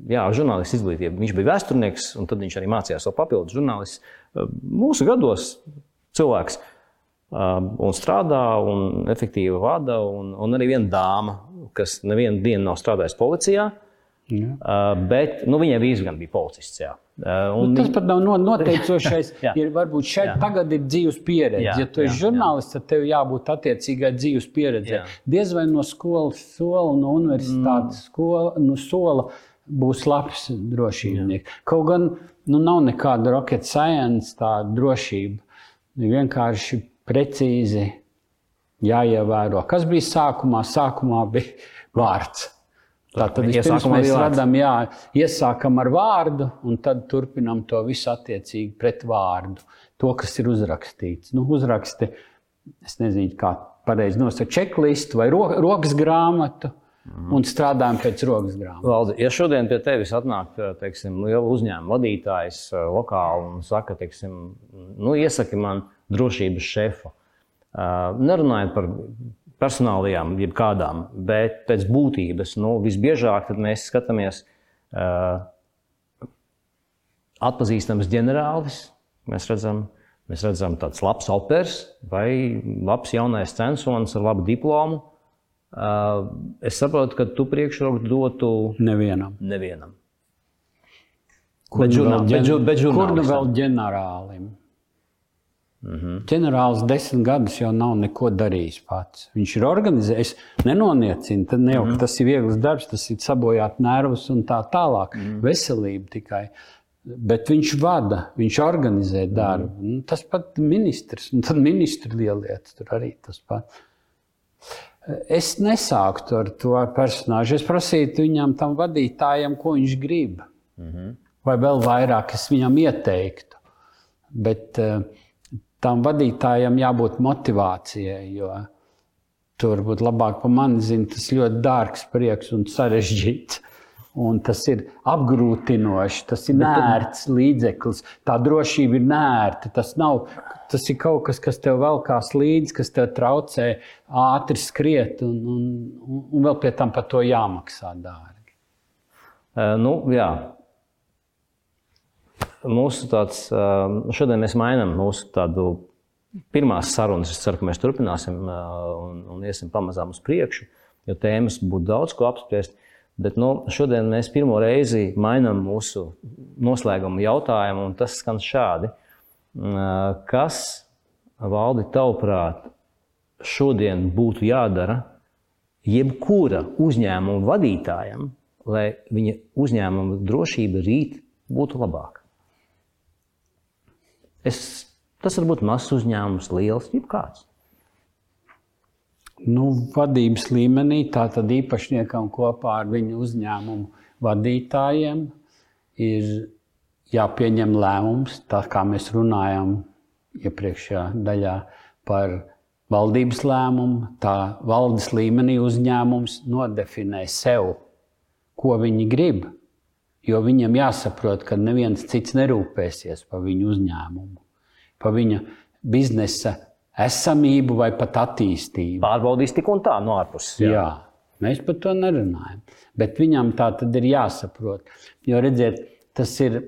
jā, žurnālists izglītība. Viņš bija vēsturnieks, un tad viņš arī mācījās vēl papildus žurnālists. Mūsu gados cilvēks un strādā, un efektīvi vada, un, un arī viena dāma, kas nevienu dienu nav strādājusi policijā. Jā. Uh, bet nu, viņai vīrs gan bija policists. Jā. Uh, nu, tas pat nav noteicošais. ir, varbūt šeit jā. tagad ir dzīves pieredze. Jā, ja tu esi žurnālists, tad tev jābūt attiecīgai dzīves pieredzei. Diez vai no skolas sola, no universitātes mm. skola, no sola būs labs drošībnieks. Kaut gan nu, nav nekāda rocket science, tā drošība. Vienkārši precīzi jāievēro. Kas bija sākumā? Sākumā bija vārds. Tātad vispirms mēs radām, jā, iesākam ar vārdu, un tad turpinām to visu attiecīgi pret vārdu. To, kas ir uzrakstīts. Nu, uzraksti, es nezinu, kā pareizi nosaukt, čeklistu vai ro rokas grāmatu. Mm. Un strādājam pēc rokas grāmatas. Valdi, ja šodien pie tevis atnāk teiksim, liela uzņēmuma vadītājs eh, lokāli un saka, teiksim, nu, iesaki man drošības šefu, Nerunājot par personālajām, jebkādām, bet pēc būtības nu, visbiežāk mēs skatāmies uh, atpazīstams ģenerālis. Mēs redzam, mēs redzam tāds labs operas vai labs jaunais censonis ar labu diplomu. Uh, es saprotu, ka tu priekšroku dotu nevienam. nevienam. Kur bet, nu bet, bet, bet kur nu vēl ģenerālim? -hmm. Ģenerālis desmit gadus jau nav neko darījis pats. Viņš ir organizējis, nenoniecina. Tad ne jau -hmm. tas ir viegls darbs, tas ir sabojāt nervus un tā tālāk. -hmm. Veselība tikai. Bet viņš vada, viņš organizē darbu. Mm. -hmm. Tas pat ministrs, un tad ministri lielietas tur arī tas pats. Es nesāktu ar to personāžu. Es prasītu viņam, tam vadītājam, ko viņš grib. Mm -hmm. Vai vēl vairāk es viņam ieteiktu. Bet, uh, tam vadītājam jābūt motivācijai. Jo tur būtu labāk par mani zina, tas ļoti dārgs prieks un sarežģīts. Un tas ir apgrūtinoši, tas ir nērts līdzeklis. Tā drošība ir nērta. Tas, nav, tas ir kaut kas, kas tev velkās līdzi, kas tev traucē ātri skriet, un, un, un vēl pie tam par to jāmaksā dārgi. Uh, nu, jā, mūsu tāds, šodien mēs mainām mūsu tādu pirmās sarunas. Es ceru, ka mēs turpināsim un, un iesim pamazām uz priekšu, jo tēmas būtu daudz ko apspriest. Bet nu, šodien mēs pirmo reizi mainām mūsu noslēguma jautājumu, un tas skan šādi. Kas valdi tavuprāt šodien būtu jādara jebkura uzņēmuma vadītājam, lai viņa uzņēmuma drošība rīt būtu labāka? Es, tas var būt mazs uzņēmums, liels, jebkāds. Nu, vadības līmenī tātad īpašniekam kopā ar viņu uzņēmumu vadītājiem ir jāpieņem lēmums, tā kā mēs runājam iepriekšējā daļā par valdības lēmumu. Tā valdes līmenī uzņēmums nodefinē sev, ko viņi grib Jo viņam jāsaprot, ka neviens cits nerūpēsies par viņu uzņēmumu, par viņa biznesa esamību vai pat attīstību. Pārbaudīs tik un tā no ārpuses. Jā. jā, mēs par to nerunājam. Bet viņam tā tad ir jāsaprot. Jo redziet, tas ir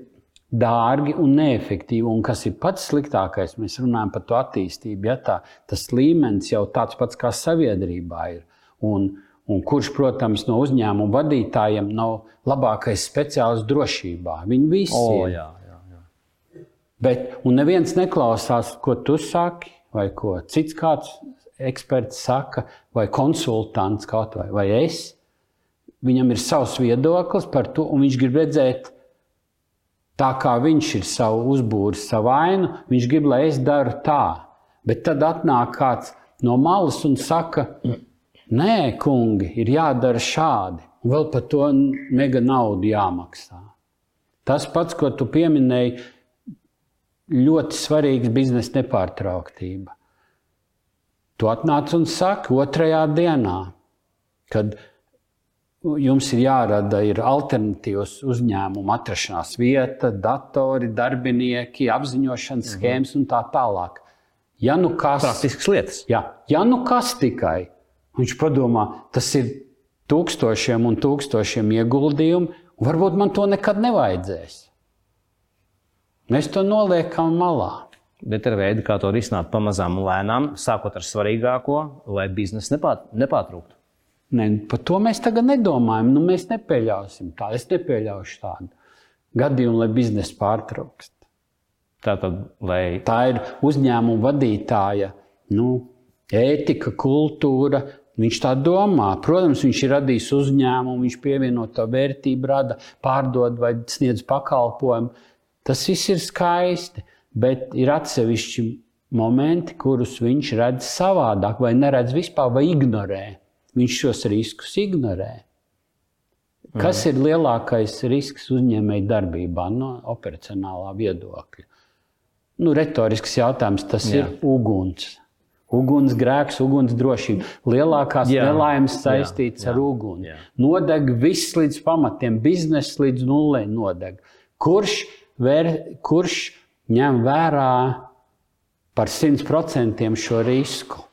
dārgi un neefektīvi. Un kas ir pats sliktākais, mēs runājam par to attīstību. Ja tā, tas līmenis jau tāds pats kā sabiedrībā ir. Un, Un kurš, protams, no uzņēmuma vadītājiem nav labākais speciālists drošībā? Viņi visi oh, ir. Jā, jā, jā. Bet, un neviens neklausās, ko tu saki, vai ko cits kāds eksperts saka, vai konsultants kaut vai, vai es. Viņam ir savs viedoklis par to, un viņš grib redzēt, tā kā viņš ir savu uzbūris, savu ainu, viņš grib, lai es daru tā. Bet tad atnāk kāds no malas un saka, nē, kungi, ir jādara šādi. Un vēl par to mega naudu jāmaksā. Tas pats, ko tu pieminēji, ļoti svarīgs biznesa nepārtrauktība. Tu atnāc un saki otrajā dienā, kad jums ir jārada ir alternatīvas uzņēmuma atrašanās vieta, datori, darbinieki, apziņošanas mhm. schēmas un tā tālāk. Ja nu kas, Praktiskas lietas. Jā, ja nu kas tikai, viņš padomā, tas ir tūkstošiem un tūkstošiem ieguldījumu, un varbūt man to nekad nevajadzēs. Mēs to noliekam malā. Bet ir veidi, kā to risināt pamazām un lēnām, sākot ar svarīgāko, lai biznesa nepāt, nepātrūktu. Ne, par to mēs tagad nedomājam. Nu, mēs nepieļausim tādu. Es nepieļaušu tādu gadījumu, lai biznesa pārtraukst. Tā, tad, lai... tā ir uzņēmuma vadītāja nu, ētika, kultūra. Viņš tā domā. Protams, viņš ir radījis uzņēmumu, viņš pievienoto vērtību, rada, pārdod vai sniedz pakalpojumu. Tas viss ir skaisti, bet ir atsevišķi momenti, kurus viņš redz savādāk, vai neredz vispār, vai ignorē. Viņš šos riskus ignorē. Kas ir lielākais risks uzņēmēji darbībā no operacionālā viedokļa? Nu, retorisks jautājums, tas Jā. ir uguns. Ugunsgrēks, ugunsdrošība. Lielākās jā, nelaimes saistītas jā, jā, ar uguni. Jā. Nodeg viss līdz pamatiem, biznesa līdz nulē nodeg. Kurš, vēr, kurš ņem vērā par 100% šo risku?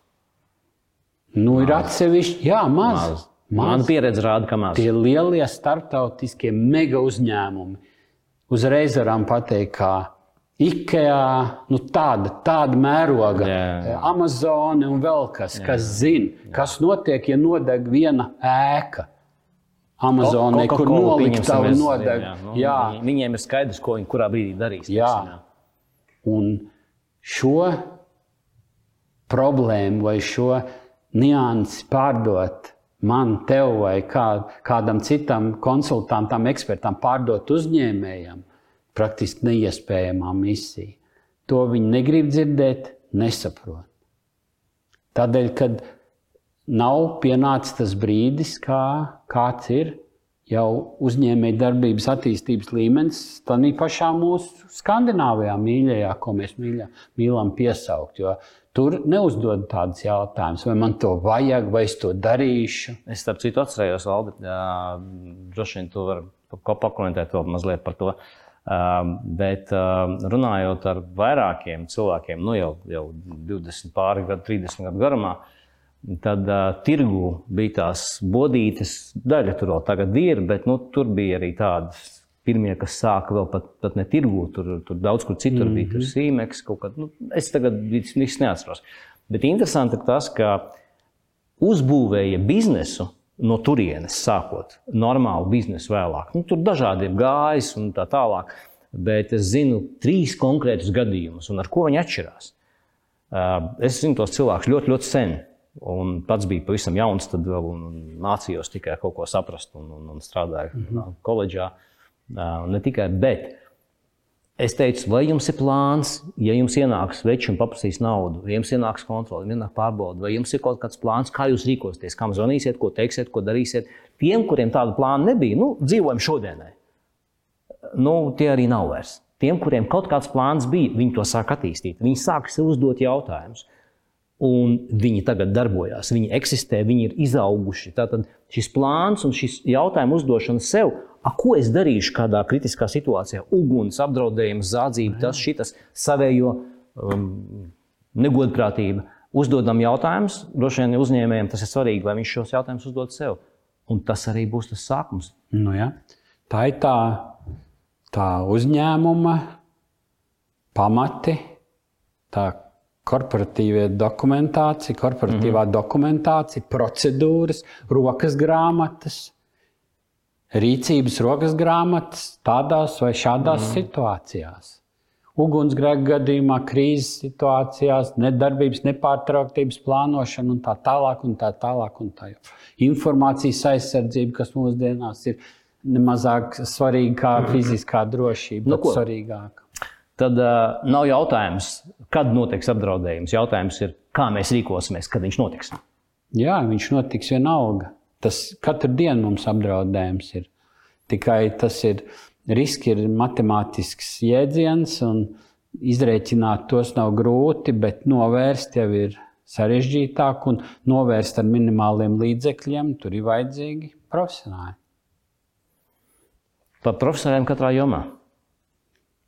Nu, ir atsevišķi, jā, maz. maz. maz. Man pieredze rāda, ka maz. Tie lielie starptautiskie mega uzņēmumi uzreiz varam pateikt, ka IKEA, nu tāda, tāda mēroga, jā. Amazon un vēl kas, jā. kas zina, kas notiek, ja nodeg viena ēka. Amazonē, kur nolikt tavu nodegu. Jā, nu, jā. Viņiem ir skaidrs, ko viņi kurā brīdī darīs. Jā. Un šo problēmu vai šo niansi pārdot man, tev vai kā, kādam citam konsultantam, ekspertam, pārdot uzņēmējam, praktiski neiespējamā misija. To viņi negrib dzirdēt, nesaprot. Tādēļ, kad nav pienācis tas brīdis, kā, kāds ir jau uzņēmēja darbības attīstības līmenis, tad pašā mūsu Skandināvijā mīļajā, ko mēs mīļā, mīlam piesaukt. Jo tur neuzdod tādus jautājumus, vai man to vajag, vai es to darīšu. Es starp citu atcerējos, Aldi, droši vien tu vari pakomentēt vēl mazliet par to. Uh, bet um, runājot ar vairākiem cilvēkiem, nu jau, jau 20, pāri gadu, 30 gadu garumā, tad uh, tirgu bija tās bodītes, daļa tur vēl tagad ir, bet nu, tur bija arī tādas pirmie, kas sāka vēl pat, pat ne tirgu, tur, tur daudz kur citur mm -hmm. bija tur mhm. sīmeks, kaut kad, nu, es tagad visu neatceros. Bet interesanti ir tas, ka uzbūvēja biznesu no turienes sākot normālu biznesu vēlāk. Nu, tur dažādi ir gājis un tā tālāk. Bet es zinu trīs konkrētus gadījumus, un ar ko viņi atšķirās. Es zinu tos cilvēkus ļoti, ļoti sen. Un pats bija pavisam jauns, tad vēl mācījos tikai kaut ko saprast, un, un, un strādāju mm -hmm. koledžā. Ne tikai, bet Es teicu, vai jums ir plāns, ja jums ienāks veči un paprasīs naudu, vai jums ienāks kontrole, ienāk pārbauda, vai jums ir kaut kāds plāns, kā jūs rīkosieties, kam zvanīsiet, ko teiksiet, ko darīsiet. Tiem, kuriem tāda plāna nebija, nu, dzīvojam šodienai, nu, tie arī nav vairs. Tiem, kuriem kaut kāds plāns bija, viņi to sāk attīstīt. Viņi sāk sev uzdot jautājumus. Un viņi tagad darbojas, viņi eksistē, viņi ir izauguši. Tātad šis plāns un šis jautājumu uzdošana sev A, ko es darīšu kādā kritiskā situācijā? Uguns, apdraudējums, zādzība, tas, šitas, savējo um, negodprātība. Uzdodam jautājumus, droši vien uzņēmējiem tas ir svarīgi, lai viņš šos jautājumus uzdod sev. Un tas arī būs tas sākums. Nu, ja. Tā ir tā, tā uzņēmuma pamati, tā korporatīvā dokumentācija, korporatīvā mm -hmm. dokumentācija, procedūras, rokas grāmatas rīcības rokas grāmatas tādās vai šādās mm. situācijās. Ugunsgrēka gadījumā, krīzes situācijās, nedarbības, nepārtrauktības plānošana un tā tālāk. Un tā tālāk un tā. Informācijas aizsardzība, kas mūsdienās ir nemazāk svarīga kā fiziskā drošība, nu, bet svarīgāka. tad uh, nav jautājums, kad notiks apdraudējums. Jautājums ir, kā mēs rīkosimies, kad viņš notiks. Jā, viņš notiks vienalga. Tas katru dienu mums apdraudējums ir. Tikai tas ir riski, ir matemātisks jēdziens, un izrēķināt tos nav grūti, bet novērst jau ir sarežģītāk, un novērst ar minimāliem līdzekļiem tur ir vajadzīgi profesionāļi. Par profesionāļiem katrā jomā.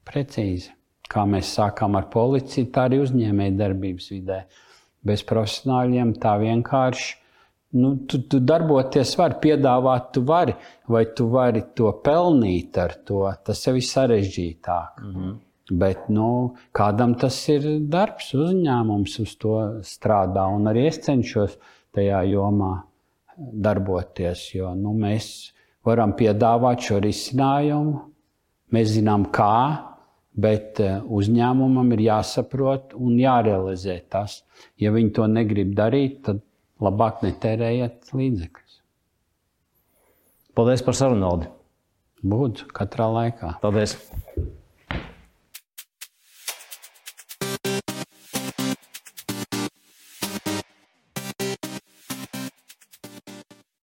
Precīzi. Kā mēs sākām ar policiju, tā arī uzņēmēja darbības vidē. Bez profesionāļiem tā vienkārši. Nu, tu, tu darboties vari, piedāvāt, tu vari, vai tu vari to pelnīt ar to. Tas jau ir sarežģītāk. Mm -hmm. Bet nu, kādam tas ir darbs, uzņēmums uz to strādā. Un arī es cenšos tajā jomā darboties, jo nu, mēs varam piedāvāt šo risinājumu. Mēs zinām, kā, Bet eh, uzņēmumam ir jāsaprot un jārealizē tas. Ja viņi to negrib darīt, tad labāk netērējiet līdzekļus. Paldies par sarunu, Aldi. Būtu katrā laikā. Paldies!